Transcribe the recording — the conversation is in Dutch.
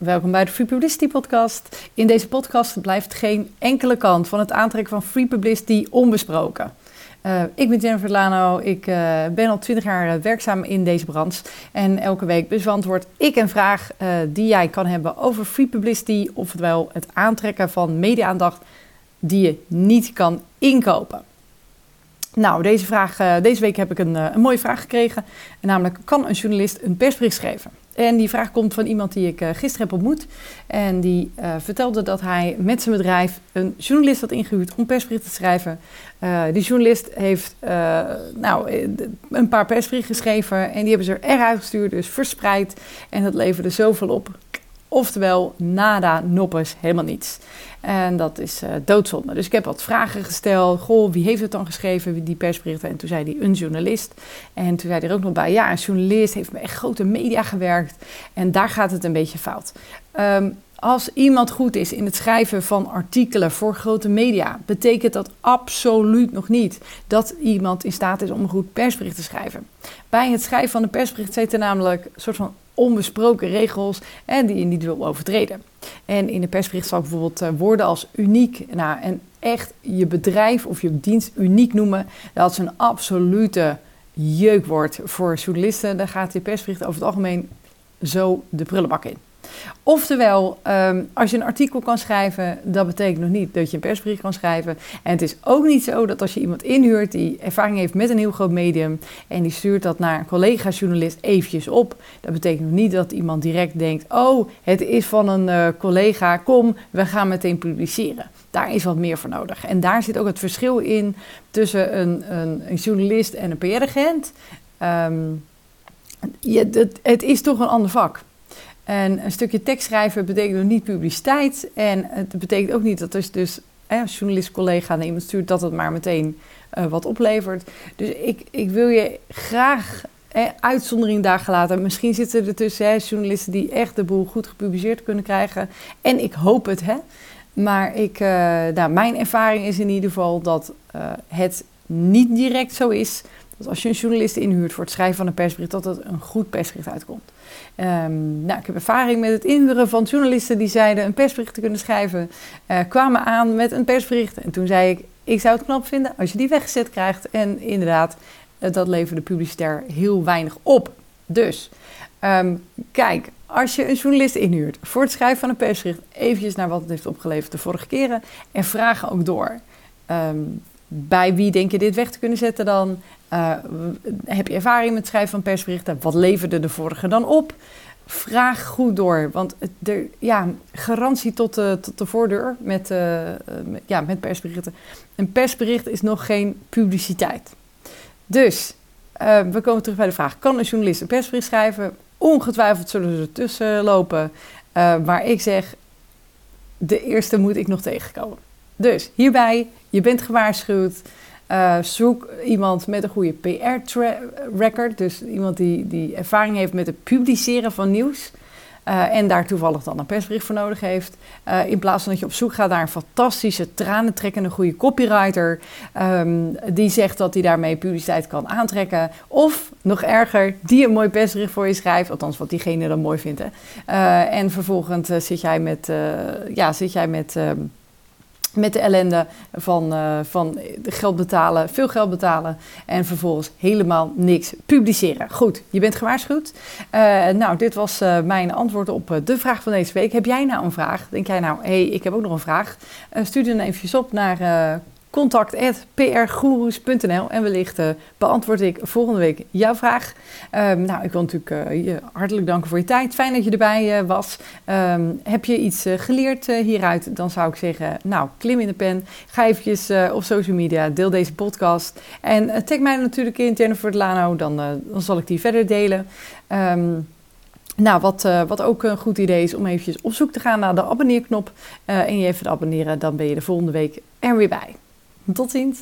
welkom bij de Free Publicity Podcast. In deze podcast blijft geen enkele kant van het aantrekken van free publicity onbesproken. Uh, ik ben Jennifer Lano, ik uh, ben al 20 jaar werkzaam in deze branche. En elke week beantwoord ik een vraag die jij kan hebben over free publicity, oftewel het aantrekken van media-aandacht die je niet kan inkopen. Nou, deze, vraag, deze week heb ik een, een mooie vraag gekregen. Namelijk, kan een journalist een persbericht schrijven? En die vraag komt van iemand die ik uh, gisteren heb ontmoet. En die uh, vertelde dat hij met zijn bedrijf een journalist had ingehuurd om persberichten te schrijven. Uh, die journalist heeft nou, een paar persberichten geschreven en die hebben ze er eruit gestuurd, dus verspreid. En dat leverde zoveel op Oftewel, nada, noppes, helemaal niets. En dat is uh, doodzonde. Dus ik heb wat vragen gesteld. Goh, wie heeft het dan geschreven, die persberichten? En toen zei hij een journalist. En toen zei hij er ook nog bij, ja, een journalist heeft bij echt grote media gewerkt. En daar gaat het een beetje fout. Um, als iemand goed is in het schrijven van artikelen voor grote media, betekent dat absoluut nog niet dat iemand in staat is om een goed persbericht te schrijven. Bij het schrijven van een persbericht zitten namelijk een soort van onbesproken regels en die je niet wil overtreden. En in de persbericht zal bijvoorbeeld uh, woorden als uniek nou, en echt je bedrijf of je dienst uniek noemen. Dat is een absolute jeukwoord voor journalisten. Daar gaat die persbericht over het algemeen zo de prullenbak in. Oftewel, um, als je een artikel kan schrijven, dat betekent nog niet dat je een persbrief kan schrijven. En het is ook niet zo dat als je iemand inhuurt die ervaring heeft met een heel groot medium en die stuurt dat naar een collega-journalist eventjes op, dat betekent nog niet dat iemand direct denkt: Oh, het is van een uh, collega, kom, we gaan meteen publiceren. Daar is wat meer voor nodig. En daar zit ook het verschil in tussen een, een, een journalist en een PR-agent. Um, het, het is toch een ander vak. En een stukje tekst schrijven betekent nog niet publiciteit. En het betekent ook niet dat als dus als journalist collega naar iemand stuurt dat het maar meteen uh, wat oplevert. Dus ik, ik wil je graag uitzondering daar gelaten. Misschien zitten er tussen journalisten die echt de boel goed gepubliceerd kunnen krijgen. En ik hoop het, hè. Maar ik, uh, mijn ervaring is in ieder geval dat uh, het niet direct zo is als je een journalist inhuurt voor het schrijven van een persbericht, dat het een goed persbericht uitkomt. Um, nou, ik heb ervaring met het inhuren van journalisten die zeiden een persbericht te kunnen schrijven, uh, kwamen aan met een persbericht. En toen zei ik, ik zou het knap vinden als je die weggezet krijgt. En inderdaad, uh, dat leverde publicitair heel weinig op. Dus, um, kijk, als je een journalist inhuurt voor het schrijven van een persbericht, eventjes naar wat het heeft opgeleverd de vorige keren en vraag ook door. Um, bij wie denk je dit weg te kunnen zetten dan? Uh, heb je ervaring met het schrijven van persberichten? Wat leverde de vorige dan op? Vraag goed door, want ja, garantie tot de, tot de voordeur met, uh, met, ja, met persberichten. Een persbericht is nog geen publiciteit. Dus, uh, we komen terug bij de vraag: kan een journalist een persbericht schrijven? Ongetwijfeld zullen ze ertussen lopen. waar ik zeg: de eerste moet ik nog tegenkomen. Dus hierbij, je bent gewaarschuwd. Uh, zoek iemand met een goede PR-record. Dus iemand die, die ervaring heeft met het publiceren van nieuws. Uh, en daar toevallig dan een persbericht voor nodig heeft. Uh, in plaats van dat je op zoek gaat naar een fantastische, tranentrekkende, goede copywriter. Um, die zegt dat hij daarmee publiciteit kan aantrekken. Of nog erger, die een mooi persbericht voor je schrijft. Althans, wat diegene dan mooi vindt. Hè. En vervolgens zit jij met. ja, zit jij met um, met de ellende van, uh, van geld betalen, veel geld betalen en vervolgens helemaal niks publiceren. Goed, je bent gewaarschuwd. Uh, nou, dit was uh, mijn antwoord op de vraag van deze week. Heb jij nou een vraag? Denk jij nou, hé, hey, ik heb ook nog een vraag? stuur dan eventjes op naar contact.prgoeroes.nl en wellicht uh, beantwoord ik volgende week jouw vraag. Um, nou, ik wil natuurlijk uh, je hartelijk danken voor je tijd. Fijn dat je erbij uh, was. Um, heb je iets geleerd hieruit? Dan zou ik zeggen, nou, klim in de pen. Ga eventjes op social media, deel deze podcast. En tag mij natuurlijk in, Jennifer Delano, dan, dan zal ik die verder delen. Um, nou, wat, wat ook een goed idee is om eventjes op zoek te gaan naar de abonneerknop en je even te abonneren, dan ben je de volgende week er weer bij. Tot ziens!